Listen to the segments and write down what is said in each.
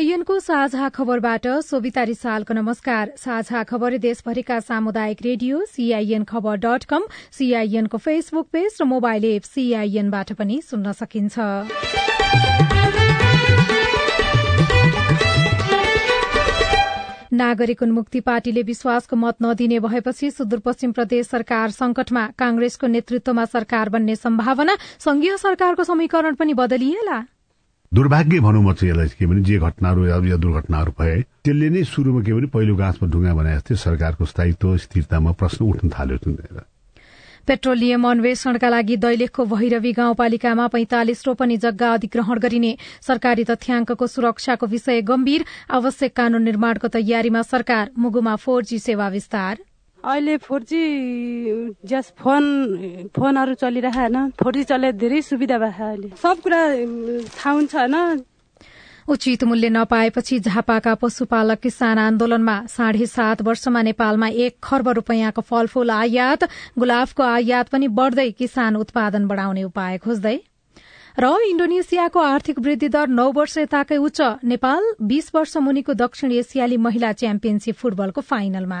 सीआईएनको साझा खबरबाट सोभिता रिसालको नमस्कार। साझा खबर देशभरिका सामुदायिक रेडियो सीआईएन खबर डट कम सीआईएनको फेसबुक पेज र मोबाइल एप सीआईएनबाट पनि सुन्न सकिन्छ। नागरिक उन्मुक्ति पार्टीले विश्वासको मत नदिने भएपछि सुदूरपश्चिम प्रदेश सरकार संकटमा कांग्रेसको नेतृत्वमा सरकार बन्ने सम्भावना संघीय सरकारको समीकरण पनि बदलिएला। दुर्भाग्य भनौँ म चाहिँ यसलाई के भने जे घटनाहरू या दुर्घटनाहरू भए त्यसले नै सुरुमा के भने पहिलो गाँसमा ढुङ्गा बनाए जस्तै सरकारको स्थायित्व स्थिरतामा प्रश्न उठ्न थाल्यो पेट्रोलियम अन्वेषणका लागि दैलेखको भैरवी गाउँपालिकामा पैंतालिस रोपनी जग्गा अधिग्रहण गरिने सरकारी तथ्याङ्कको सुरक्षाको विषय गम्भीर आवश्यक कानून निर्माणको तयारीमा सरकार मुगुमा फोर जी सेवा विस्तार। अहिले फोर जी जस फोन फोनहरू चलिरहेन। फोर जी चले धेरै सुविधा भयो अहिले। सब कुरा थाहा हुन्छ होइन? उचित मूल्य नपाएपछि झापाका पशुपालक किसान आन्दोलनमा साढे सात वर्षमा नेपालमा एक खर्ब रूपियाँको फलफूल आयात गुलाबको आयात पनि बढ़दै किसान उत्पादन बढ़ाउने उपाय खोज्दै। र इण्डोनेसियाको आर्थिक वृद्धि दर नौ वर्ष यताकै उच्च। नेपाल बीस वर्ष मुनिको दक्षिण एसियाली महिला च्याम्पियनशीप फुटबलको फाइनलमा।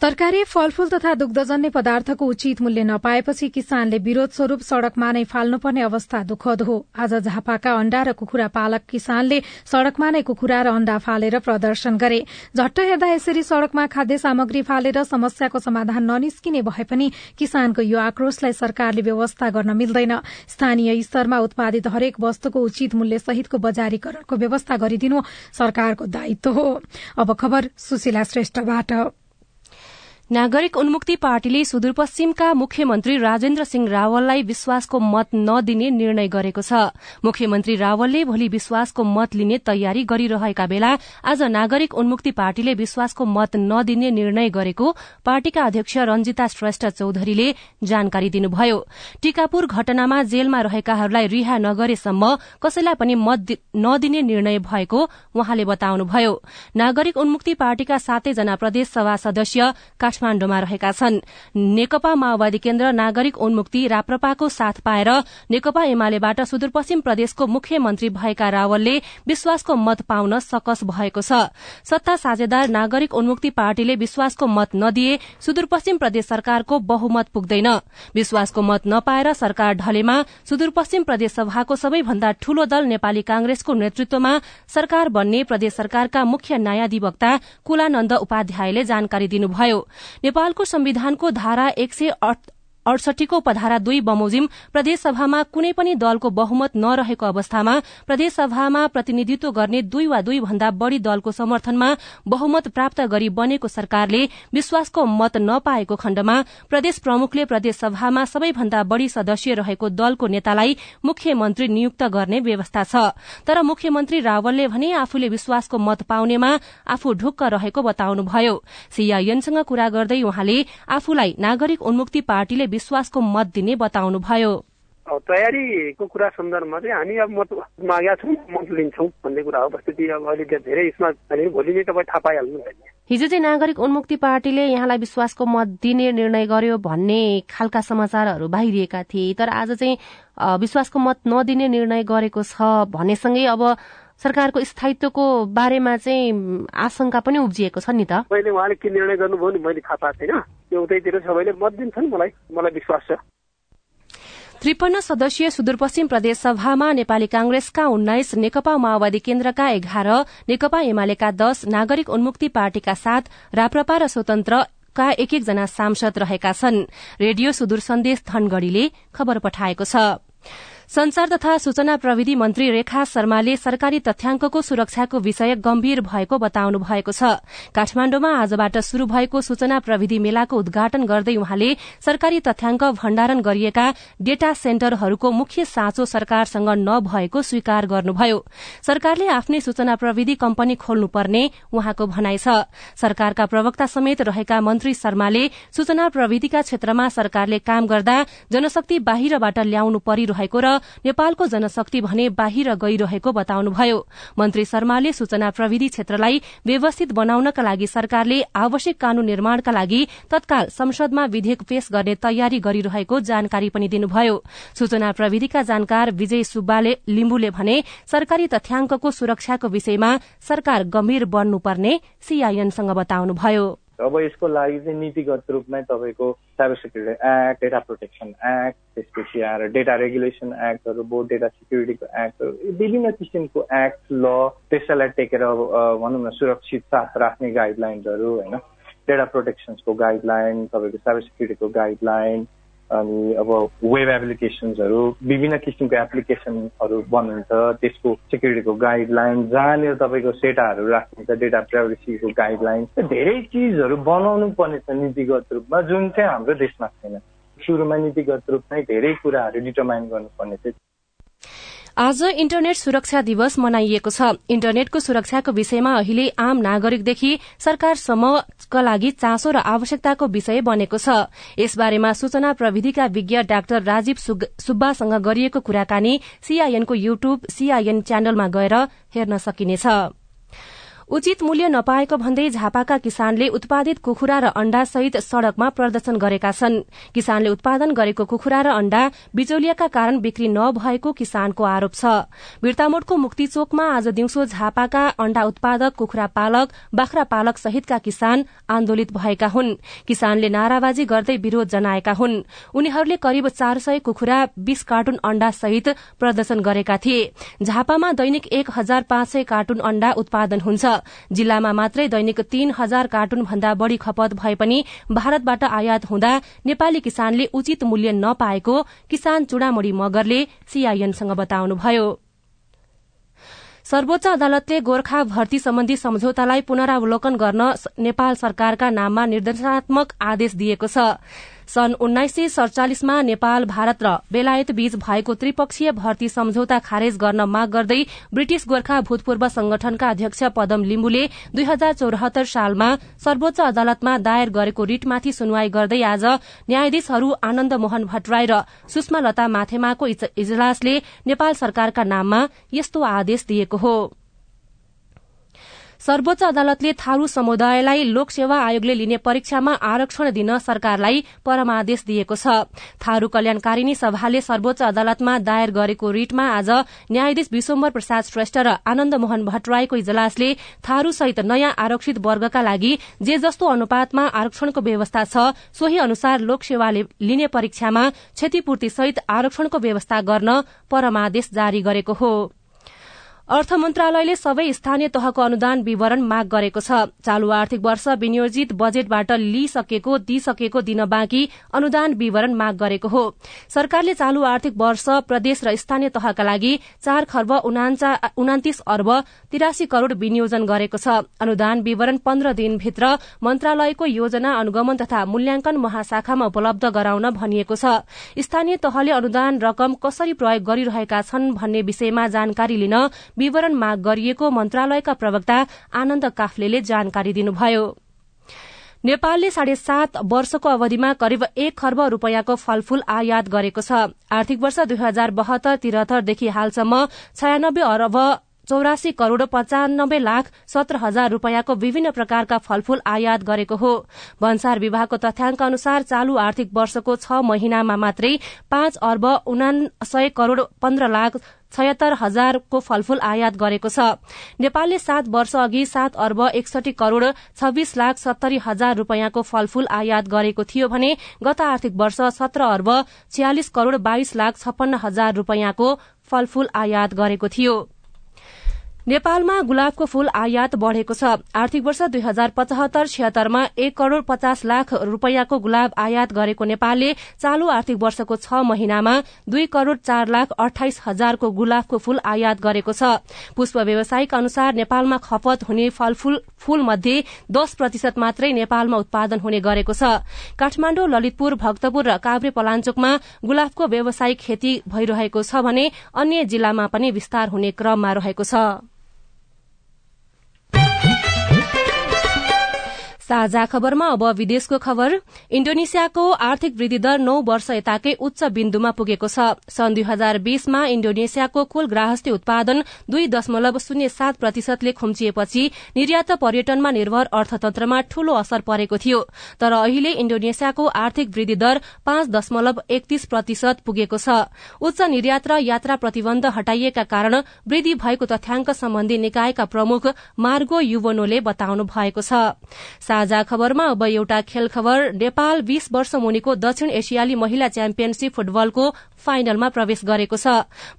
तरकारी फलफूल तथा दुग्धजन्य पदार्थको उचित मूल्य नपाएपछि किसानले विरोध स्वरूप सड़कमा नै फाल्नुपर्ने अवस्था दुखद हो। आज झापाका अण्डा र कुखुरा पालक किसानले सड़कमा नै कुखुरा र अण्डा फालेर प्रदर्शन गरे। झट्ट हेर्दा यसरी सड़कमा खाद्य सामग्री फालेर समस्याको समाधान ननिस्किने भए पनि किसानको यो आक्रोशलाई सरकारले व्यवस्था गर्न मिल्दैन। स्थानीय स्तरमा उत्पादित हरेक वस्तुको उचित मूल्य सहितको बजारीकरणको व्यवस्था गरिदिनु सरकारको दायित्व हो। अब खबर सुशीला श्रेष्ठबाट। नागरिक उन्मुक्ति पार्टीले सुदूरपश्चिमका मुख्यमन्त्री राजेन्द्र सिंह रावललाई विश्वासको मत नदिने निर्णय गरेको छ। मुख्यमन्त्री रावलले भोलि विश्वासको मत लिने तयारी गरिरहेका बेला आज नागरिक उन्मुक्ति पार्टीले विश्वासको मत नदिने निर्णय गरेको पार्टीका अध्यक्ष रंजिता श्रेष्ठ चौधरीले जानकारी दिनुभयो। टीकापुर घटनामा जेलमा रहेकाहरूलाई रिहा नगरेसम्म कसैलाई पनि मत नदिने निर्णय भएको उहाँले बताउनुभयो। नागरिक उन्मुक्ति पार्टीका सातैजना प्रदेश सभा सदस्य काठमाण्डुमा रहेका छन्। नेकपा माओवादी केन्द्र नागरिक उन्मुक्ति राप्रपाको साथ पाएर नेकपा एमालेबाट सुदूरपश्चिम प्रदेशको मुख्यमन्त्री भएका रावलले विश्वासको मत पाउन सकस भएको छ। सत्ता साझेदार नागरिक उन्मुक्ति पार्टीले विश्वासको मत नदिए सुदूरपश्चिम प्रदेश सरकारको बहुमत पुग्दैन। विश्वासको मत नपाएर सरकार ढलेमा सुदूरपश्चिम प्रदेश सभाको सबैभन्दा ठूलो दल नेपाली कांग्रेसको नेतृत्वमा सरकार बन्ने प्रदेश सरकारका मुख्य न्यायाधिवक्ता कुलानन्द उपाध्यायले जानकारी दिनुभयो। नेपालको संविधानको धारा एक सय अडसठीको उपधारा दुई बमोजिम प्रदेशसभामा कुनै पनि दलको बहुमत नरहेको अवस्थामा प्रदेशसभामा प्रतिनिधित्व गर्ने दुई वा दुई भन्दा बढ़ी दलको समर्थनमा बहुमत प्राप्त गरी बनेको सरकारले विश्वासको मत नपाएको खण्डमा प्रदेश प्रमुखले प्रदेशसभामा सबैभन्दा बढ़ी सदस्य रहेको दलको नेतालाई मुख्यमन्त्री नियुक्त गर्ने व्यवस्था छ। तर मुख्यमन्त्री रावलले भने आफूले विश्वासको मत पाउनेमा आफू ढुक्क रहेको बताउनुभयो। सीआईएनसँग कुरा गर्दै उहाँले आफूलाई नागरिक उन्मुक्ति पार्टीले विश्वासको मत दिने बताउनुभयो। तयारीको कुरा सन्दर्भमा चाहिँ हामी अब मत मागेका छौँ मत लिन्छौँ भन्ने कुरा हो। स्थिति अब अहिले धेरै यसमा भोलि नै तपाईँ थाहा पाइहाल्नु हिजो चाहिँ नागरिक उन्मुक्ति पार्टीले यहाँलाई विश्वासको मत दिने निर्णय गर्यो भन्ने खालका समाचारहरू बाहिरिएका थिए। तर आज चाहिँ विश्वासको मत नदिने निर्णय गरेको छ भन्नेसँगै अब सरकारको स्थायित्वको बारेमा चाहिँ आशंका पनि उब्जिएको छ नि त। मैले उहाँले के निर्णय गर्नुभयो नि मैले थाहा पाएको छैन। त्यो उतैतिर सबैले मत दिन्छन् मलाई मलाई विश्वास छ। त्रिपन्न सदस्यीय सुदूरपश्चिम प्रदेश सभामा नेपाली कांग्रेसका उन्नाइस नेकपा माओवादी केन्द्रका एघार नेकपा एमालेका दश नागरिक उन्मुक्ति पार्टीका सात राप्रपा र स्वतन्त्रका एक एकजना सांसद रहेका छन्। रेडियो सुदूर सन्देश धनगढ़ीले खबर पठाएको छ। संचार तथा सूचना प्रविधि मन्त्री रेखा शर्माले सरकारी तथ्याङ्कको सुरक्षाको विषय गम्भीर भएको बताउनु भएको छ। काठमाण्डुमा आजबाट शुरू भएको सूचना प्रविधि मेलाको उद्घाटन गर्दै उहाँले सरकारी तथ्याङ्क भण्डारण गरिएका डेटा सेन्टरहरूको मुख्य साँचो सरकारसँग नभएको स्वीकार गर्नुभयो। सरकारले आफ्नै सूचना प्रविधि कम्पनी खोल्नुपर्ने उहाँको भनाइ छ। सरकारका प्रवक्ता समेत रहेका मन्त्री शर्माले सूचना प्रविधिका क्षेत्रमा सरकारले काम गर्दा जनशक्ति बाहिरबाट ल्याउनु परिरहेको र नेपालको जनशक्ति भने बाहिर गइरहेको बताउनुभयो। मन्त्री शर्माले सूचना प्रविधि क्षेत्रलाई व्यवस्थित बनाउनका लागि सरकारले आवश्यक कानून निर्माणका लागि तत्काल संसदमा विधेयक पेश गर्ने तयारी गरिरहेको जानकारी पनि दिनुभयो। सूचना प्रविधिका जानकार विजय सुब्बाले लिम्बुले भने सरकारी तथ्याङ्कको सुरक्षाको विषयमा सरकार गम्भीर बन्नुपर्ने सीआईएनसँग बताउनुभयो। अब यसको लागि चाहिँ नीतिगत रूपमै तपाईँको cyber security act data protection act त्यसपछि आएर डेटा रेगुलेसन एक्टहरू बोर्ड डेटा सिक्युरिटीको एक्टहरू विभिन्न किसिमको एक्ट ल त्यसैलाई टेकेर भनौँ न सुरक्षित साथ राख्ने गाइडलाइन्सहरू होइन? डेटा प्रोटेक्सन्सको गाइडलाइन तपाईँको साइबर सेक्युरिटीको गाइडलाइन अनि अब वेब एप्लिकेसन्सहरू विभिन्न किसिमको एप्लिकेसनहरू बनिन्छ त्यसको सेक्युरिटीको गाइडलाइन जहाँनिर तपाईँको डेटाहरू राखिन्छ डेटा प्राइभेसीको गाइडलाइन धेरै चिजहरू बनाउनु पर्ने छ नीतिगत रूपमा जुन चाहिँ हाम्रो देशमा छैन। सुरुमा नीतिगत रूपमै धेरै कुराहरू डिटर्माइन गर्नुपर्ने थियो आज इन्टरनेट सुरक्षा दिवस मनाइएको छ। इन्टरनेटको सुरक्षाको विषयमा अहिले आम नागरिकदेखि सरकारसम्मका लागि चासो र आवश्यकताको विषय बनेको छ। यसबारेमा सूचना प्रविधिका विज्ञ डाक्टर राजीव सुब्बासँग गरिएको कुराकानी सीआईएनको युट्युब सीआईएन च्यानलमा गएर हेर्न सकिनेछ। उचित मूल्य नपाएको भन्दै झापाका किसानले उत्पादित कुखुरा र अण्डा सहित सड़कमा प्रदर्शन गरेका छन्। किसानले उत्पादन गरेको कुखुरा र अण्डा बिचौलियाका कारण बिक्री नभएको किसानको आरोप छ। बिर्तामोडको मुक्ति चोकमा आज दिउँसो झापाका अण्डा उत्पादक कुखुरा पालक बाख्रा पालक सहितका किसान आन्दोलित भएका हुन्। किसानले नाराबाजी गर्दै विरोध जनाएका हुन्। उनीहरूले करिब चार सय कुखुरा बीस कार्टुन अण्डा सहित प्रदर्शन गरेका थिए। झापामा दैनिक एक हजार पाँच सय कार्टुन अण्डा उत्पादन हुन्छ। जिल्लामा मात्रै दैनिक तीन हजार कार्टुन भन्दा बढ़ी खपत भए पनि भारतबाट आयात हुँदा नेपाली किसानले उचित मूल्य नपाएको किसान चुडामणी मगरले सीआईएनसँग बताउनुभयो। सर्वोच्च अदालतले गोर्खा भर्ती सम्बन्धी सम्झौतालाई पुनरावलोकन गर्न नेपाल सरकारका नाममा निर्देशनात्मक आदेश दिएको छ। सन् उन्नाइस सय सड़चालिसमा नेपाल भारत र बेलायत बीच भएको त्रिपक्षीय भर्ती सम्झौता खारेज गर्न माग गर्दै ब्रिटिश गोर्खा भूतपूर्व संगठनका अध्यक्ष पदम लिम्बुले दुई हजार चौरात्तर सालमा सर्वोच्च अदालतमा दायर गरेको रिटमाथि सुनवाई गर्दै आज न्यायाधीशहरू आनन्द मोहन भट्टराई र सुषमा लता माथेमाको इजलासले नेपाल सरकारका नाममा यस्तो आदेश दिएको हो। सर्वोच्च अदालतले थारू समुदायलाई लोकसेवा आयोगले लिने परीक्षामा आरक्षण दिन सरकारलाई परमादेश दिएको छ। थारू कल्याणकारिणी सभाले सर्वोच्च अदालतमा दायर गरेको रिटमा आज न्यायाधीश विश्वम्बर प्रसाद श्रेष्ठ र आनन्द मोहन भट्टराईको इजलासले थारू सहित नयाँ आरक्षित वर्गका लागि जे जस्तो अनुपातमा आरक्षणको व्यवस्था छ सोही अनुसार लोकसेवाले लिने परीक्षामा क्षतिपूर्ति सहित आरक्षणको व्यवस्था गर्न परमादेश जारी गरेको हो। अर्थ मन्त्रालयले सबै स्थानीय तहको अनुदान विवरण माग गरेको छ। चालू आर्थिक वर्ष विनियोजित बजेटबाट लिइसकेको दिइसकेको दिन बाँकी अनुदान विवरण माग गरेको हो। सरकारले चालू आर्थिक वर्ष प्रदेश र स्थानीय तहका लागि चार खर्ब उनातिस अर्ब तिरासी करोड़ विनियोजन गरेको छ। अनुदान विवरण पन्ध्र दिनभित्र मन्त्रालयको योजना अनुगमन तथा मूल्याङ्कन महाशाखामा उपलब्ध गराउन भनिएको छ। स्थानीय तहले अनुदान रकम कसरी प्रयोग गरिरहेका छन् भन्ने विषयमा जानकारी लिन विवरण माग गरिएको मन्त्रालयका प्रवक्ता आनन्द काफ्लेले जानकारी दिनुभयो। नेपालले साढे सात वर्षको अवधिमा करिब एक खर्ब रूपियाँको फलफूल आयात गरेको छ। आर्थिक वर्ष दुई हजार बहत्तर त्रिहत्तरदेखि हालसम्म छयानब्बे अरब चौरासी करोड़ पचानब्बे लाख सत्र हजार रूपियाँको विभिन्न प्रकारका फलफूल आयात गरेको हो। भन्सार विभागको तथ्याङ्क अनुसार चालू आर्थिक वर्षको छ महिनामा मात्रै पाँच अर्ब उनासय करोड़ पन्ध्र लाख छयत्तर हजारको फलफूल आयात गरेको छ। नेपालले सात वर्ष अघि सात अर्ब एकसठी करोड़ छब्बीस लाख सत्तरी हजार रूपियाँको फलफूल आयात गरेको थियो भने गत आर्थिक वर्ष सत्र अर्ब छयालिस करोड़ बाइस लाख छप्पन्न हजार रूपियाँको फलफूल आयात गरेको थियो। नेपालमा गुलाबको फूल आयात बढ़ेको छ। आर्थिक वर्ष दुई हजार पचहत्तर छिहत्तरमा एक करोड़ पचास लाख रूपियाँको गुलाब आयात गरेको नेपालले चालू आर्थिक वर्षको छ महिनामा दुई करोड़ चार लाख अठाइस हजारको गुलाबको फूल आयात गरेको छ। पुष्प व्यवसायिक अनुसार नेपालमा खपत हुने फलफूल फूल मध्ये दश प्रतिशत मात्रै नेपालमा उत्पादन हुने गरेको छ। काठमाण्डु ललितपुर भक्तपुर र काभ्रे पलाञ्चोकमा गुलाबको व्यावसायिक खेती भइरहेको छ भने अन्य जिल्लामा पनि विस्तार हुने क्रममा रहेको छ। साझा खबरमा अब विदेशको खबर। इण्डोनेसियाको आर्थिक वृद्धि दर नौ वर्ष यताकै उच्च बिन्दुमा पुगेको छ। सन् दुई हजार बीसमा इण्डोनेसियाको कुल ग्राहस्थी उत्पादन दुई दशमलव शून्य सात प्रतिशतले खुम्चिएपछि निर्यात पर्यटनमा निर्भर अर्थतन्त्रमा ठूलो असर परेको थियो। तर अहिले इण्डोनेसियाको आर्थिक वृद्धि दर पाँच दशमलव एकतीस प्रतिशत पुगेको छ। उच्च निर्यात र यात्रा प्रतिबन्ध हटाइएका कारण वृद्धि भएको तथ्याङ्क सम्बन्धी निकायका प्रमुख मार्गो युवनोले बताउनु भएको छ। ताजा खबरमा अब एउटा खेल खबर। नेपाल बीस वर्ष मुनिको दक्षिण एसियाली महिला च्याम्पियनशीप फुटबलको फाइनलमा प्रवेश गरेको छ।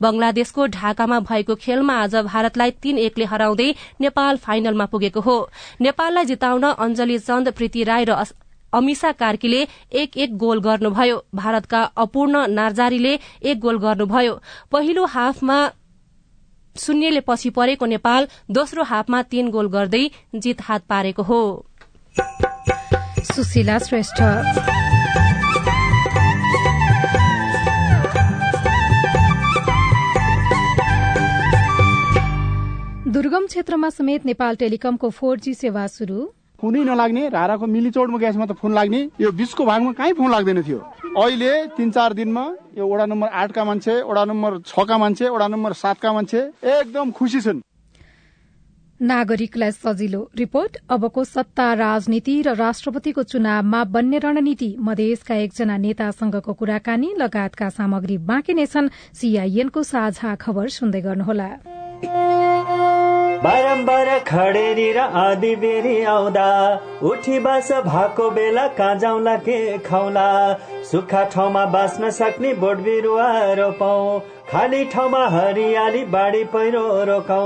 बंगलादेशको ढाकामा भएको खेलमा आज भारतलाई तीन एकले हराउँदै नेपाल फाइनलमा पुगेको हो। नेपाललाई जिताउन अञ्जली चन्द प्रीति राई र अमिषा कार्कीले एक एक गोल गर्नुभयो। भारतका अपूर्ण नार्जारीले एक गोल गर्नुभयो। पहिलो हाफमा शून्यले पछि परेको नेपाल दोस्रो हाफमा तीन गोल गर्दै जित हात पारेको हो। सुशीला श्रेष्ठ। दुर्गम क्षेत्रमा समेत नेपाल टेलिकमको फोर जी सेवा शुरू कुनै नलाग्ने राराको मिलीचोडमा ग्यासमा त फोन लाग्ने यो बिचको भागमा कहीँ फोन लाग्दैन थियो। अहिले तिन चार दिनमा यो वडा नम्बर आठका मान्छे वडा नम्बर छका मान्छे वडा नम्बर सातका मान्छे एकदम खुसी छन्। नागरिकलाई सजिलो रिपोर्ट अबको सत्ता राजनीति र राष्ट्रपतिको चुनावमा बन्ने रणनीति मधेसका एकजना नेतासँगको कुराकानी लगायतका सामग्री बाँकी नै छन्। सीआईएनको साझा खबर सुन्दै गर्नुहोला। बारम्बार खडेरी र आदि बेरी आउँदा उठी बास भएको बेला कहाँ के खाउला? सुक्खा ठाउँमा बाँच्न सक्ने बोट बिरुवा रोपौ खाली ठाउँमा हरियाली बाढी पहिरो रोकौ।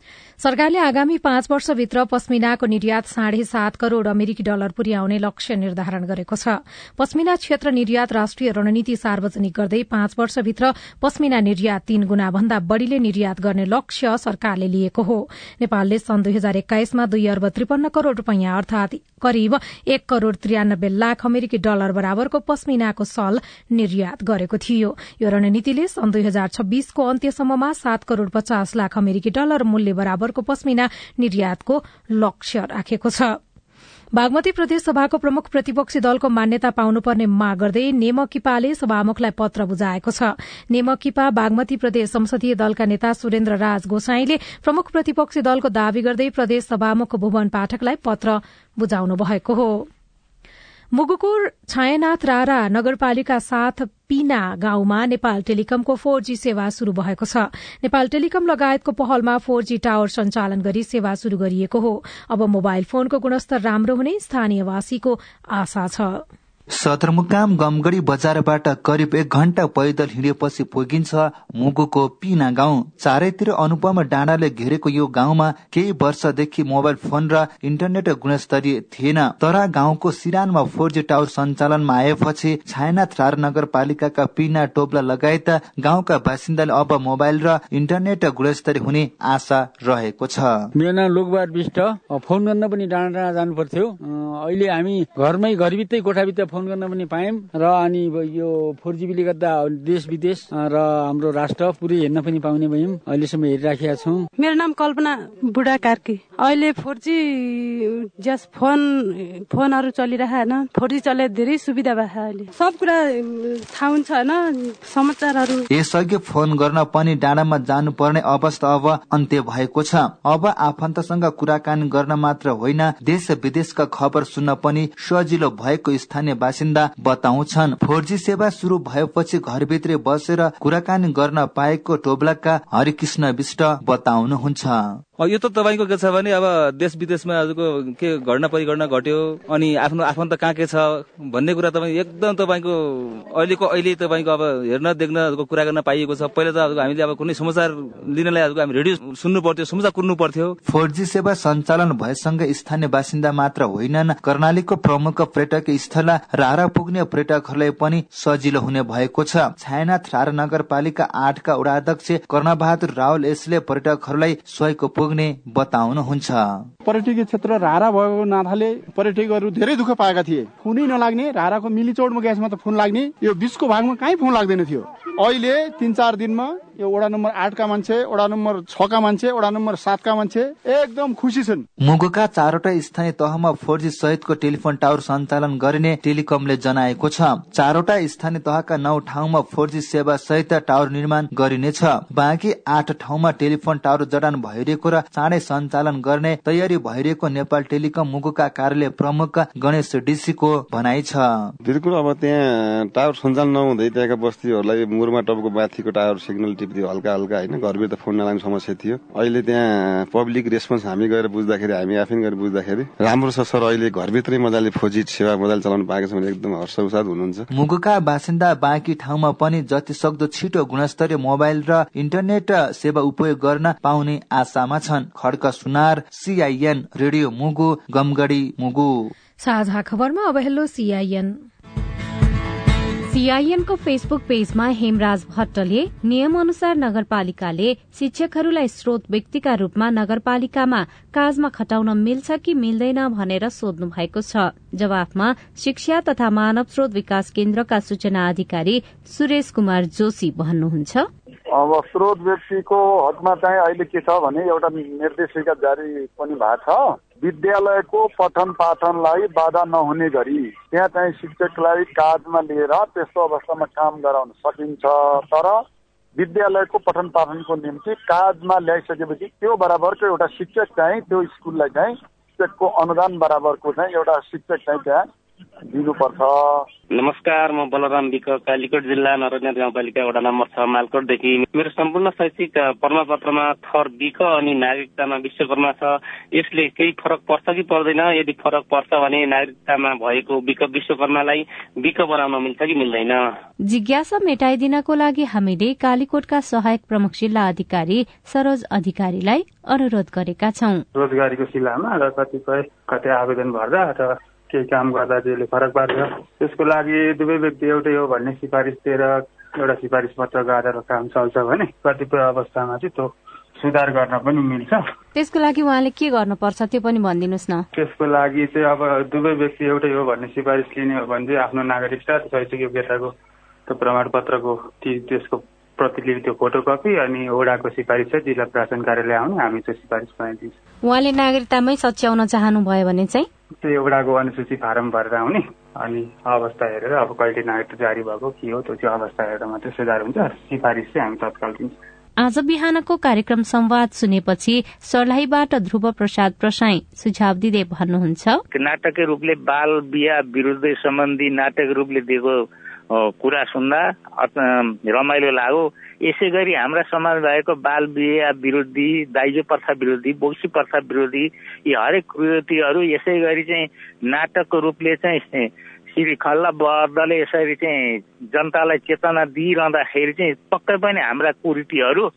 सरकारले आगामी पाँच वर्षभित्र पश्मिनाको निर्यात साढे सात करोड़ अमेरिकी डलर पुर्याउने लक्ष्य निर्धारण गरेको छ। पश्मिना क्षेत्र निर्यात राष्ट्रिय रणनीति सार्वजनिक गर्दै पाँच वर्षभित्र पश्मिना निर्यात तीन गुणा भन्दा बढ़ीले निर्यात गर्ने लक्ष्य सरकारले लिएको हो। नेपालले सन् दुई हजार एक्काइसमा दुई अर्ब त्रिपन्न करोड़ रूपियाँ अर्थात करिब एक करोड़ त्रियानब्बे लाख अमेरिकी डलर बराबरको पश्मिनाको सल निर्यात गरेको थियो। यो रणनीतिले सन् दुई हजार छब्बीसको अन्त्यसम्ममा सात करोड़ पचास लाख अमेरिकी डलर मूल्य बराबरको पश्मिना निर्यातको लक्ष्य राखेको छ। बागमती प्रदेश सभाको प्रमुख प्रतिपक्षी दलको मान्यता पाउनुपर्ने माग गर्दै नेमकिपाले सभामुखलाई पत्र बुझाएको छ। नेमकिपा बागमती प्रदेश संसदीय दलका नेता सुरेन्द्र राज गोसाईले प्रमुख प्रतिपक्षी दलको दावी गर्दै प्रदेश सभामुख भुवन पाठकलाई पत्र बुझाउनु भएको हो। मुगुको छायानाथ रारा नगरपालिका साथ पीना गाउँमा नेपाल टेलिकमको फोर जी सेवा शुरू भएको छ। नेपाल टेलिकम लगायतको पहलमा फोर जी टावर सञ्चालन गरी सेवा शुरू गरिएको हो। अब मोबाइल फोनको गुणस्तर राम्रो हुने स्थानीयवासीको आशा छ। सदरमुकाम गमगढी बजारबाट करिब एक घण्टा पैदल हिँडेपछि पुगिन्छ मुगुको पिना गाउँ। चारैतिर अनुपम डाँडाले घेरेको यो गाउँमा केही वर्षदेखि मोबाइल फोन र इन्टरनेट गुणस्तरीय थिएन। तर गाउँको सिरानमा फोर जी टावर सञ्चालनमा आएपछि छायानाथ रार नगरपालिकाका पिना टोप्ला लगायत गाउँका बासिन्दाले अब मोबाइल र इन्टरनेट गुणस्तरीय हुने आशा रहेको छ। मेरो नाम लोकबहादुर विष्ट। फोन गर्न पनि डाँडा डाँडा जानु पर्थ्यो अहिले हामी घरमै घरभित्रै कोठाभित्र गर्न पनि पायौँ। र अनि यो फोर जिबीले गर्दा देश विदेश र हाम्रो राष्ट्र पुरै हेर्न पनि पाउने भयौँ। अहिलेसम्म हेरिराखेका छौँ। मेरो नाम कल्पना बुढा कार्की अहिले फोर जी जस फोन फोनहरू चलिरहेन। फोर जी चले धेरै सुविधा भएको अहिले। सब कुरा थाहा हुन्छ होइन समाचारहरू। यसअघि फोन गर्न पनि डाँडामा जानु पर्ने अवस्था अब अन्त्य भएको छ। अब आफन्तसँग कुराकानी गर्न मात्र होइन देश विदेशका खबर सुन्न पनि सजिलो भएको स्थानीय बासिन्दा बताउँछन् फोर सेवा शुरू भएपछि घरभित्रै बसेर कुराकानी गर्न पाएको टोब्लाका हरिकृष्ण विष्ट बताउनुहुन्छ। यो त तपाईँको के छ भने अब देश विदेशमा आजको के घटना परिघटना घट्यो अनि आफ्नो आफन्त कहाँ के छ भन्ने कुरा तपाईँ एकदम तपाईँको अहिलेको अहिले तपाईँको अब हेर्न देख्न कुरा गर्न पाइएको छ। पहिला त हामीले अब कुनै समाचार लिनलाई हामी रेडियो सुन्नु पर्थ्यो समाचार कुर्नु पर्थ्यो फोर जी सेवा सञ्चालन भएसँगै स्थानीय बासिन्दा मात्र होइनन्। कर्णालीको प्रमुख पर्यटक स्थल रारा पुग्ने पर्यटकहरूलाई पनि सजिलो हुने भएको छ। छायानाथ रारा नगरपालिका आठका वडाध्यक्ष कर्णबहादुर रावल यसले पर्यटकहरूलाई सहयोग पुग्ने बताउनुहुन्छ। पर्यटकीय क्षेत्र रारा भएको नाथाले पर्यटकहरू धेरै दुःख पाएका थिए। फोनै नलाग्ने राराको मिलीचौडमा ग्यासमा त फोन लाग्ने यो बिचको भागमा कहीँ फोन लाग्दैन थियो। अहिले तिन चार दिनमा यो वडा नम्बर आठका मान्छे वडा नम्बर छका मान्छे वडा नम्बर सातका मान्छे एकदम खुसी छन्। मुगुका चारवटा स्थानीय तहमा फोर जी सहितको टेलिफोन टावर सञ्चालन गरिने टेलिकमले जनाएको छ। चारवटा स्थानीय तहका नौ ठाउँमा फोर जी सेवा सहित टावर निर्माण गरिनेछ। बाँकी आठ ठाउँमा टेलिफोन टावर जडान भइरहेको र चाँडै सञ्चालन गर्ने तयारी भइरहेको नेपाल टेलिकम मुगुका कार्यालय प्रमुख गणेश डीसीको भनाइ छ। बिल्कुल अब त्यहाँ टावर सञ्चालन नहुँदै त्यहाँका बस्तीहरूलाई मुरमा टपको माथिको टावर सिग्नल टिप्थ्यो हल्का हल्का होइन घरभित्र फोन नलाग्ने समस्या थियो। अहिले त्यहाँ पब्लिक रेस्पोन्स हामी गएर बुझ्दाखेरि हामी आफै गएर बुझ्दाखेरि राम्रो छ सर अहिले घरभित्रै मजाले फोजी सेवा मजाले चलाउनु पाएको छ भने एकदम हर्षसाथ हुनुहुन्छ। मुगुका बासिन्दा बाँकी ठाउँमा पनि जति सक्दो छिटो गुणस्तरीय मोबाइल र इन्टरनेट सेवा उपयोग गर्न पाउने आशामा छन्। Khadak Sunar CIN radio Mugu Gamgadhi Mugu. साझा खबरमा अब हेलो सीआईएन सीआईएनको फेसबुक पेजमा हेमराज भट्टले नियम अनुसार नगरपालिकाले शिक्षकहरूलाई स्रोत व्यक्तिका रूपमा नगरपालिकामा काजमा खटाउन मिल्छ कि मिल्दैन भनेर सोध्नु भएको छ। जवाफमा शिक्षा तथा मानव स्रोत विकास केन्द्रका सूचना अधिकारी सुरेश कुमार जोशी भन्नुहुन्छ। अब स्रोत व्यक्तिको हकमा चाहिँ अहिले के छ भने एउटा निर्देशिका जारी पनि भएको छ। विद्यालयको पठन पाठनलाई बाधा नहुने गरी त्यहाँ चाहिँ शिक्षकलाई काजमा लिएर त्यस्तो अवस्थामा काम गराउन सकिन्छ। तर विद्यालयको पठन पाठनको निम्ति काजमा ल्याइसकेपछि त्यो बराबरको एउटा शिक्षक चाहिँ त्यो स्कुललाई चाहिँ शिक्षकको अनुदान बराबरको चाहिँ एउटा शिक्षक चाहिँ त्यहाँ दिनुपर्छ। नमस्कार म बलराम विक कालीकोट जिल्ला नरन्या गाउँपालिका वडा नम्बर छ मालकोटदेखि। मेरो सम्पूर्ण शैक्षिक प्रमाणपत्रमा थर विक अनि नागरिकतामा विश्वकर्मा छ। यसले केही फरक पर्छ कि पर्दैन? यदि फरक पर्छ भने नागरिकतामा भएको विक विश्वकर्मालाई विक बनाउन मिल्छ कि मिल्दैन? जिज्ञासा मेटाइदिनको लागि हामीले कालीकोटका सहायक प्रमुख जिल्ला अधिकारी सरोज अधिकारीलाई अनुरोध गरेका छौं। रोजगारीको सिलामा र कतिपय कतै आवेदन भर्दा अथवा केही काम गर्दा त्यसले फरक पार्छ। त्यसको लागि दुवै व्यक्ति एउटै हो भन्ने सिफारिस दिएर एउटा सिफारिस पत्रको आधारमा काम चल्छ भने कतिपय अवस्थामा चाहिँ त्यो सुधार गर्न पनि मिल्छ। त्यसको लागि उहाँले के गर्नुपर्छ त्यो पनि भनिदिनुहोस् न। त्यसको लागि चाहिँ अब दुवै व्यक्ति एउटै हो भन्ने सिफारिस लिने हो भने चाहिँ आफ्नो नागरिकता शैक्षिक योग्यताको त्यो प्रमाणपत्रको त्यसको प्रतिलिपि त्यो फोटोकपी अनि ओडाको सिफारिस चाहिँ जिल्ला प्रशासन कार्यालय आउने हामी त्यो सिफारिस बनाइदिन्छौँ। उहाँले नागरिकतामै सच्याउन चाहनुभयो भने चाहिँ? त्यो एउटाको अनुसूची फारम भरेर आउने अनि अवस्था हेरेर अब कहिले नागरिकता जारी भएको के हो त्यो चाहिँ अवस्था हेरेर मात्रै सुधार हुन्छ सिफारिस चाहिँ हामी तत्काल दिन्छौँ। आज बिहानको कार्यक्रम संवाद सुनेपछि सर्लाहीबाट ध्रुव प्रसाद प्रसाई सुझाव दिँदै भन्नुहुन्छ। नाटकीय रूपले बाल बिहा विरुद्ध सम्बन्धी नाटक रूपले दिएको कुरा सुन्दा रमाइलो लाग्यो। यसै गरी हाम्रा समाज भएको बाल बिहा विरोधी दाइजो प्रथा विरोधी बोक्सी प्रथा विरोधी यी हरेक कृतिहरू यसै गरी चाहिँ नाटकको रूपले चाहिँ श्री खल्ला वर्दले यसरी चाहिँ जनतालाई चेतना दिइरहँदाखेरि चाहिँ पक्कै पनि हाम्रा कुरीतिहरू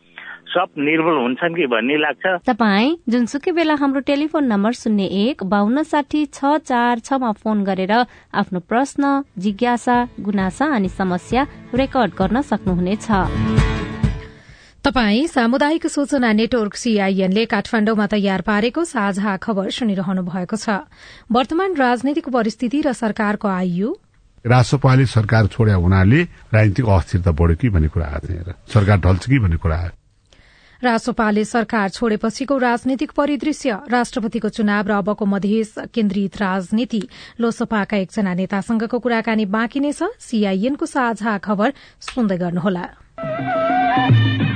सब निर्भुल हुन्छन् कि भन्ने लाग्छ। तपाईँ जुनसुकै बेला हाम्रो टेलिफोन नम्बर शून्य एक बान्न साठी छ चार छमा फोन गरेर आफ्नो प्रश्न जिज्ञासा गुनासा अनि समस्या रेकर्ड गर्न सक्नुहुनेछ। तपाई सामुदायिक सूचना नेटवर्क सीआईएनले काठमाण्डुमा तयार पारेको साझा खबर सुनिरहनु भएको छ। वर्तमान राजनैतिक परिस्थिति र सरकारको आयु? राष्ट्रपाले सरकार छोड्या हुनाले राजनीतिक अस्थिरता बढ्यो कि भन्ने कुरा आएको थियो। सरकार ढल्छ कि भन्ने कुरा आयो? राष्ट्रपालले सरकार छोडेपछिको राजनीतिक परिदृश्य राष्ट्रपतिको चुनाव र अबको मधेस केन्द्रित राजनीति। लोसपाका एकजना नेतासँगको कुराकानी बाँकी नै छ। सीआईएनको साझा खबर सुन्दै गर्नुहोला।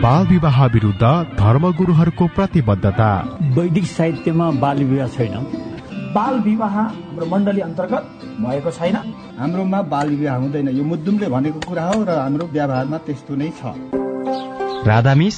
बाल विवाह विरूद्ध धर्मगुरूहरूको प्रतिबद्धता। वैदिक साहित्यमा बाल विवाह छैन। बाल विवाह हाम्रो मण्डली अन्तर्गत भएको छैन। हाम्रोमा बाल विवाह हुँदैन। यो मुद्दुमले भनेको कुरा हो र हाम्रो व्यवहारमा त्यस्तो नै छ। राधामिस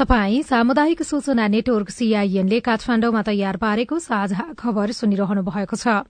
तपाई सामुदायिक सूचना नेटवर्क सीआईएनले काठमाण्डुमा तयार पारेको साझा खबर सुनिरहनु भएको छ।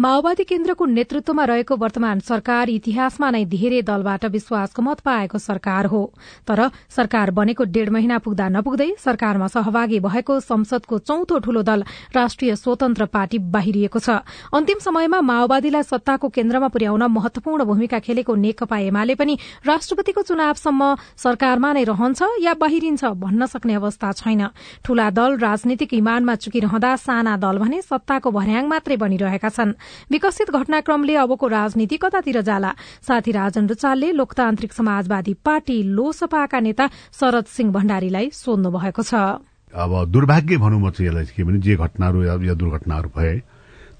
माओवादी केन्द्रको नेतृत्वमा रहेको वर्तमान सरकार इतिहासमा नै धेरै दलबाट विश्वासको मत पाएको सरकार हो। तर सरकार बनेको डेढ़ महिना पुग्दा नपुग्दै सरकारमा सहभागी भएको संसदको चौथो ठूलो दल राष्ट्रिय स्वतन्त्र पार्टी बाहिरिएको छ। अन्तिम समयमा माओवादीलाई सत्ताको केन्द्रमा पुर्याउन महत्वपूर्ण भूमिका खेलेको नेकपा एमाले पनि राष्ट्रपतिको चुनावसम्म सरकारमा नै रहन्छ या बाहिरिन्छ भन्न सक्ने अवस्था छैन। ठूला दल राजनीतिक इमानमा चुकिरहँदा साना दल भने सत्ताको भर्याङ मात्रै बनिरहेका छन्। विकसित घटनाक्रमले अबको राजनीति कतातिर जाला। साथी राजन रुचालले लोकतान्त्रिक समाजवादी पार्टी लोसपाका नेता शरद सिंह भण्डारीलाई सोध्नु भएको छ। अब दुर्भाग्य भनौँ म चाहिँ यसलाई के भने जे घटनाहरू या दुर्घटनाहरू भए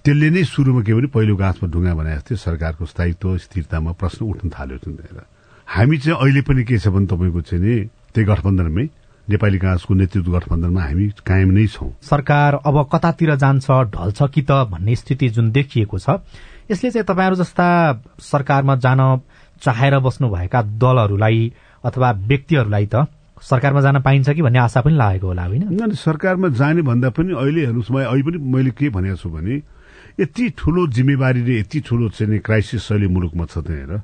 त्यसले नै सुरुमा के भने पहिलो गाँसमा ढुङ्गा बनाए जस्तै सरकारको स्थायित्व स्थिरतामा प्रश्न उठ्न थाल्यो हामी चाहिँ अहिले पनि के छ भने तपाईँको चाहिँ नि त्यही गठबन्धनमै नेपाली काँग्रेसको नेतृत्व गठबन्धनमा हामी कायम नै छौं। सरकार अब कतातिर जान्छ ढल्छ कि त भन्ने स्थिति जुन देखिएको छ यसले चाहिँ तपाईँहरू जस्ता सरकारमा जान चाहेर बस्नुभएका दलहरूलाई अथवा व्यक्तिहरूलाई त सरकारमा जान पाइन्छ कि भन्ने आशा पनि लागेको होला होइन? सरकारमा जाने भन्दा पनि अहिले हेर्नुहोस् म अहिले पनि मैले के भनेको छु भने यति ठुलो जिम्मेवारी र यति ठुलो चाहिँ क्राइसिस अहिले मुलुकमा छ त्यहाँ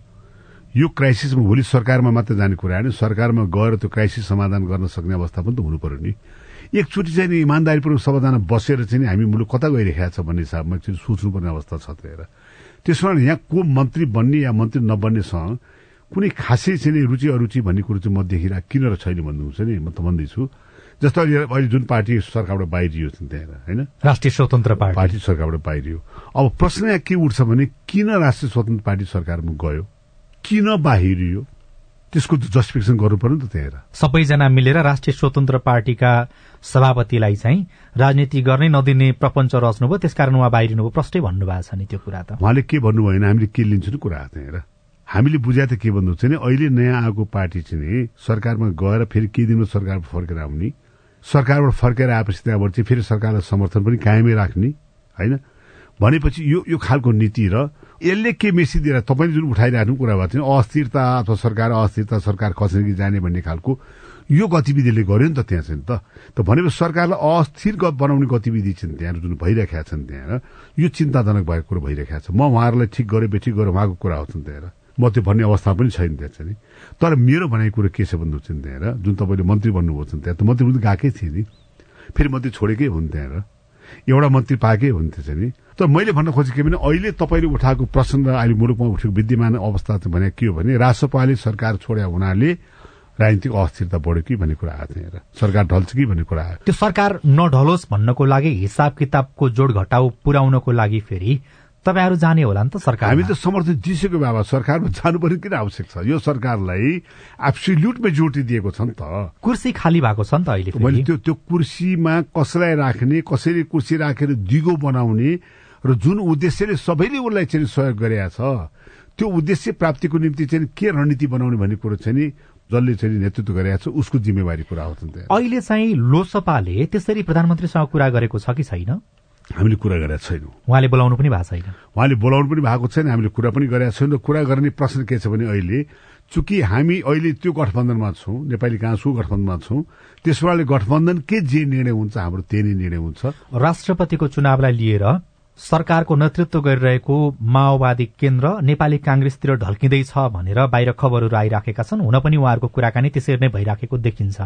यो क्राइसिसमा भोलि सरकारमा मात्र जाने कुरा होइन सरकारमा गएर त्यो क्राइसिस समाधान गर्न सक्ने अवस्था पनि त हुनु पर्यो नि। एकचोटि चाहिँ नि इमान्दारीपूर्वक सबैजना बसेर चाहिँ हामी मुलुक कता गइरहेको छ भन्ने हिसाबमा चाहिँ सोच्नुपर्ने अवस्था छ त्यहाँ त्यसो कारण यहाँ को मन्त्री बन्ने या मन्त्री नबन्नेसँग कुनै खासै चाहिँ रुचि अरुचि भन्ने कुरो चाहिँ म देखिरहेको किन र छैन भन्नुहुन्छ नि म त भन्दैछु। जस्तो अहिले अहिले जुन पार्टी सरकारबाट बाहिरियो त्यहाँ होइन? राष्ट्रिय स्वतन्त्र पार्टी। पार्टी सरकारबाट बाहिरियो। अब प्रश्न यहाँ के उठ्छ भने किन राष्ट्रिय स्वतन्त्र पार्टी सरकारमा गयो? किन बाहिरियो? त्यसको जस्टिफिकेसन गर्नु पर्यो नि त त्यहाँ सबैजना मिलेर राष्ट्रिय स्वतन्त्र पार्टीका सभापतिलाई चाहिँ राजनीति गर्नै नदिने प्रपञ्च रच्नुभयो त्यसकारण उहाँ बाहिरिनुभयो। प्रष्टै भन्नुभएको छ नि त्यो कुरा त। उहाँले के भन्नु भएन? हामीले के लिन्छौँ नि कुरा त्यहाँ हामीले बुझाए त के भन्नुहुन्छ भने अहिले नयाँ आएको पार्टी चाहिँ सरकारमा गएर फेरि केही दिनमा सरकार फर्केर आउने। सरकारबाट फर्केर आएपछि त्यहाँबाट चाहिँ फेरि सरकारलाई समर्थन पनि कायमै राख्ने। होइन? भनेपछि यो यो खालको नीति र यसले के मेसिज दिएर तपाईँले जुन उठाइराख्नु कुरा भएको थियो अस्थिरता अथवा सरकार अस्थिरता सरकार खसेर जाने भन्ने खालको यो गतिविधिले गर्यो नि त त्यहाँ चाहिँ त। त भनेपछि सरकारलाई अस्थिर बनाउने गतिविधि छन् त्यहाँ जुन भइरहेका छन् त्यहाँ यो चिन्ताजनक भएको कुरो भइरहेको छ। म उहाँहरूलाई ठिक गरेँ बेठिक गरेँ उहाँको कुरा हो त्यहाँ म त्यो भन्ने अवस्था पनि छैन त्यहाँ चाहिँ तर मेरो भनाइ कुरो के छ भन्नुहुन्छ त्यहाँ जुन तपाईँले मन्त्री बन्नुभएको छ त्यहाँ त मन्त्री पनि गएकै थिएँ नि। फेरि मन्त्री छोडेकै हुन् त्यहाँ एउटा मन्त्री पाएकै हुन्थ्यो चाहिँ नि। तर मैले भन्न खोजेँ के भने अहिले तपाईँले उठाएको प्रश्न र अहिले मुलुकमा उठेको विद्यमान अवस्था चाहिँ भने के हो भने राजसपाले सरकार छोड्या हुनाले राजनीतिक अस्थिरता बढ्यो कि भन्ने कुरा आएको थियो। सरकार ढल्छ कि भन्ने कुरा आयो। त्यो सरकार नढलोस् भन्नको लागि हिसाब किताबको जोड घटाउ पुर्याउनको लागि फेरि तपाईँहरू जाने होला नि त सरकार हामी त समर्थन दिइसक्यो बाबा सरकारमा जानुपर्ने किन आवश्यक छ? यो सरकारलाई एब्सोल्युट मेजोरिटी दिएको छ नि त। कुर्सी खाली भएको छ नि त अहिले मैले त्यो त्यो कुर्सीमा कसलाई राख्ने कसैले कुर्सी राखेर दिगो बनाउने र जुन उद्देश्यले सबैले उसलाई चाहिँ सहयोग गरेका छ त्यो उद्देश्य प्राप्तिको निम्ति चाहिँ के रणनीति बनाउने भन्ने कुरो चाहिँ नि जसले चाहिँ नेतृत्व गरेका छ उसको जिम्मेवारी कुरा हो अहिले चाहिँ लोकसभाले त्यसरी प्रधानमन्त्रीसँग कुरा गरेको छ कि छैन? हामीले कुरा गरेका छैनौँ। उहाँले बोलाउनु पनि भएको छैन। उहाँले बोलाउनु पनि भएको छैन हामीले कुरा पनि गरेका छैनौँ। र कुरा गर्ने प्रश्न के छ भने अहिले चूँकि हामी अहिले त्यो गठबन्धनमा छौँ नेपाली काङ्ग्रेसको गठबन्धनमा छौँ त्यसबाट गठबन्धन के जे निर्णय हुन्छ हाम्रो त्यही नै निर्णय हुन्छ। राष्ट्रपतिको चुनावलाई लिएर सरकारको नेतृत्व गरिरहेको माओवादी केन्द्र नेपाली कांग्रेसतिर ढल्किँदैछ भनेर बाहिर खबरहरू आइराखेका छन्। हुन पनि उहाँहरूको कुराकानी त्यसरी नै भइराखेको देखिन्छ।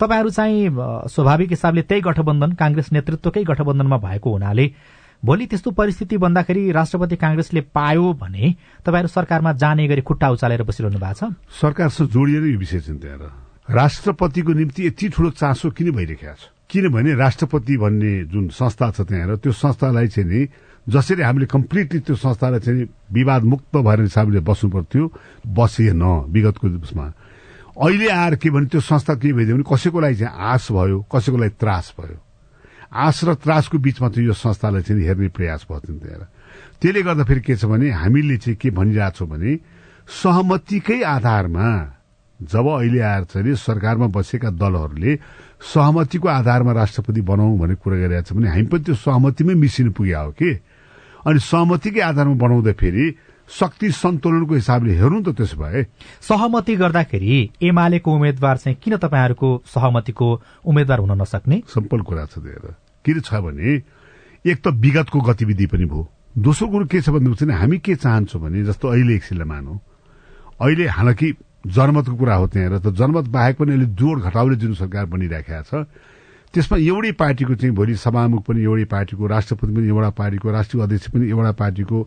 तपाईँहरू चाहिँ स्वाभाविक हिसाबले त्यही गठबन्धन कांग्रेस नेतृत्वकै गठबन्धनमा भएको हुनाले भोलि त्यस्तो परिस्थिति भन्दाखेरि राष्ट्रपति कांग्रेसले पायो भने तपाईँहरू सरकारमा जाने गरी खुट्टा उचालेर बसिरहनु भएको छ? सरकारसँग जोडिएर यो विषय चिन्ता राष्ट्रपतिको निम्ति यति ठूलो चासो किन भइरहेको छ? किनभने राष्ट्रपति भन्ने जुन संस्था छ त्यहाँ त्यो संस्थालाई चाहिँ नि जसरी हामीले कम्प्लिटली त्यो संस्थालाई चाहिँ विवाद मुक्त भएर हिसाबले बस्नु पर्थ्यो बसेन विगतको उसमा अहिले आएर के भने त्यो संस्था के भइदियो भने कसैको लागि चाहिँ आश भयो कसैको लागि त्रास भयो। आश र त्रासको बिचमा चाहिँ यो संस्थालाई चाहिँ हेर्ने प्रयास भयो त्यहाँ त्यसले गर्दाखेरि के छ भने हामीले चाहिँ के भनिरहेछौँ भने सहमतिकै आधारमा जब अहिले आएर चाहिँ सरकारमा बसेका दलहरूले सहमतिको आधारमा राष्ट्रपति बनाऊ भन्ने कुरा गरिरहेको छ भने हामी पनि त्यो सहमतिमै मिसिनु पुग्यो हो कि? अनि सहमतिकै आधारमा बनाउँदा फेरि शक्ति सन्तुलनको हिसाबले हेर्नु त त्यसो भए। सहमति गर्दाखेरि एमालेको उम्मेद्वार चाहिँ किन तपाईँहरूको सहमतिको उम्मेद्वार हुन नसक्ने? सिम्पल कुरा छ दिएर किन छ भने एक त विगतको गतिविधि पनि भयो। दोस्रो कुरो के छ भन्नु हामी के चाहन्छौँ भने जस्तो अहिले एकछिनलाई मानौ। अहिले हालाकि जनमतको कुरा हो त्यहाँ त जनमत बाहेक पनि अहिले जोड घटाउने जुन सरकार बनिराखेका छ त्यसमा एउटै पार्टीको चाहिँ भोलि सभामुख पनि एउटै पार्टीको राष्ट्रपति पनि एउटा पार्टीको राष्ट्रिय अध्यक्ष पनि एउटा पार्टीको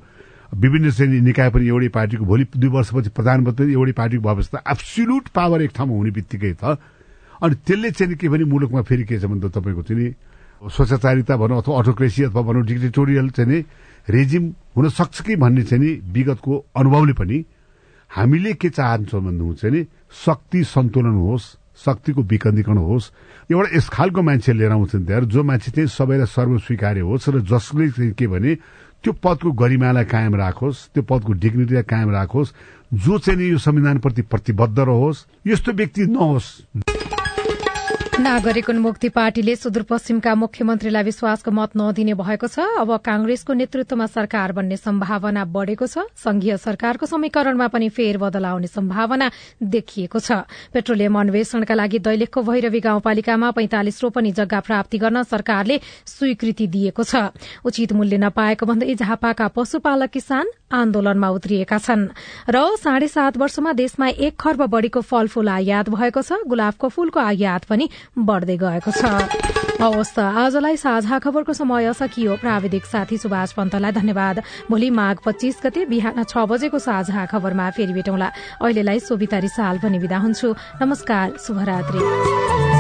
विभिन्न श्रेणी निकाय पनि एउटै पार्टीको भोलि दुई वर्षपछि प्रधानमन्त्री पनि एउटै पार्टीको भएपछि त एब्सोल्युट पावर एक ठाउँमा हुने बित्तिकै त। अनि त्यसले चाहिँ के भने मुलुकमा फेरि के छ भने तपाईँको चाहिँ स्वच्छतारिता भनौँ अथवा अटोक्रेसी अथवा भनौँ डिक्टेटोरियल चाहिँ रेजिम हुन सक्छ कि भन्ने चाहिँ नि विगतको अनुभवले पनि हामीले के चाहन्छौँ भन्नुहुन्छ भने शक्ति सन्तुलन होस् शक्तिको विकेन्द्रीकरण होस्। एउटा यस खालको मान्छे लिएर आउँछन् त्यहाँ जो मान्छे चाहिँ सबैलाई सर्वस्वीकार्य होस् र जसले चाहिँ के भने त्यो पदको गरिमालाई कायम राखोस् त्यो पदको डिग्निटीलाई कायम राखोस् जो चाहिँ यो संविधानप्रति प्रतिबद्ध रहोस् यस्तो व्यक्ति नहोस्। नागरिक उन्मुक्ति पार्टीले सुदूरपश्चिमका मुख्यमन्त्रीलाई विश्वासको मत नदिने भएको छ। अब कांग्रेसको नेतृत्वमा सरकार बन्ने सम्भावना बढ़ेको छ। संघीय सरकारको समीकरणमा पनि फेरबदल आउने सम्भावना देखिएको छ। पेट्रोलियम अन्वेषणका लागि दैलेखको भैरवी गाउँपालिकामा पैंतालिस रोपनी जग्गा प्राप्ति गर्न सरकारले स्वीकृति दिएको छ। उचित मूल्य नपाएको भन्दै झापाका पशुपालक किसान आन्दोलनमा उत्रिएका छन्। र साढे सात वर्षमा देशमा एक खर्ब बढ़ीको फलफूल आयात भएको छ। गुलाबको फूलको आयात पनि बढ़दै गएको छ। हवस् त आजलाई साझा खबरको समय सकियो। प्राविधिक साथी सुभाष पन्तलाई धन्यवाद। भोलि माघ पच्चीस गते बिहान छ बजेको साझा खबरमा फेरि भेटौँला। अहिलेलाई सोभिता रिसाल पनि विदा हुन्छु। नमस्कार। शुभरात्री।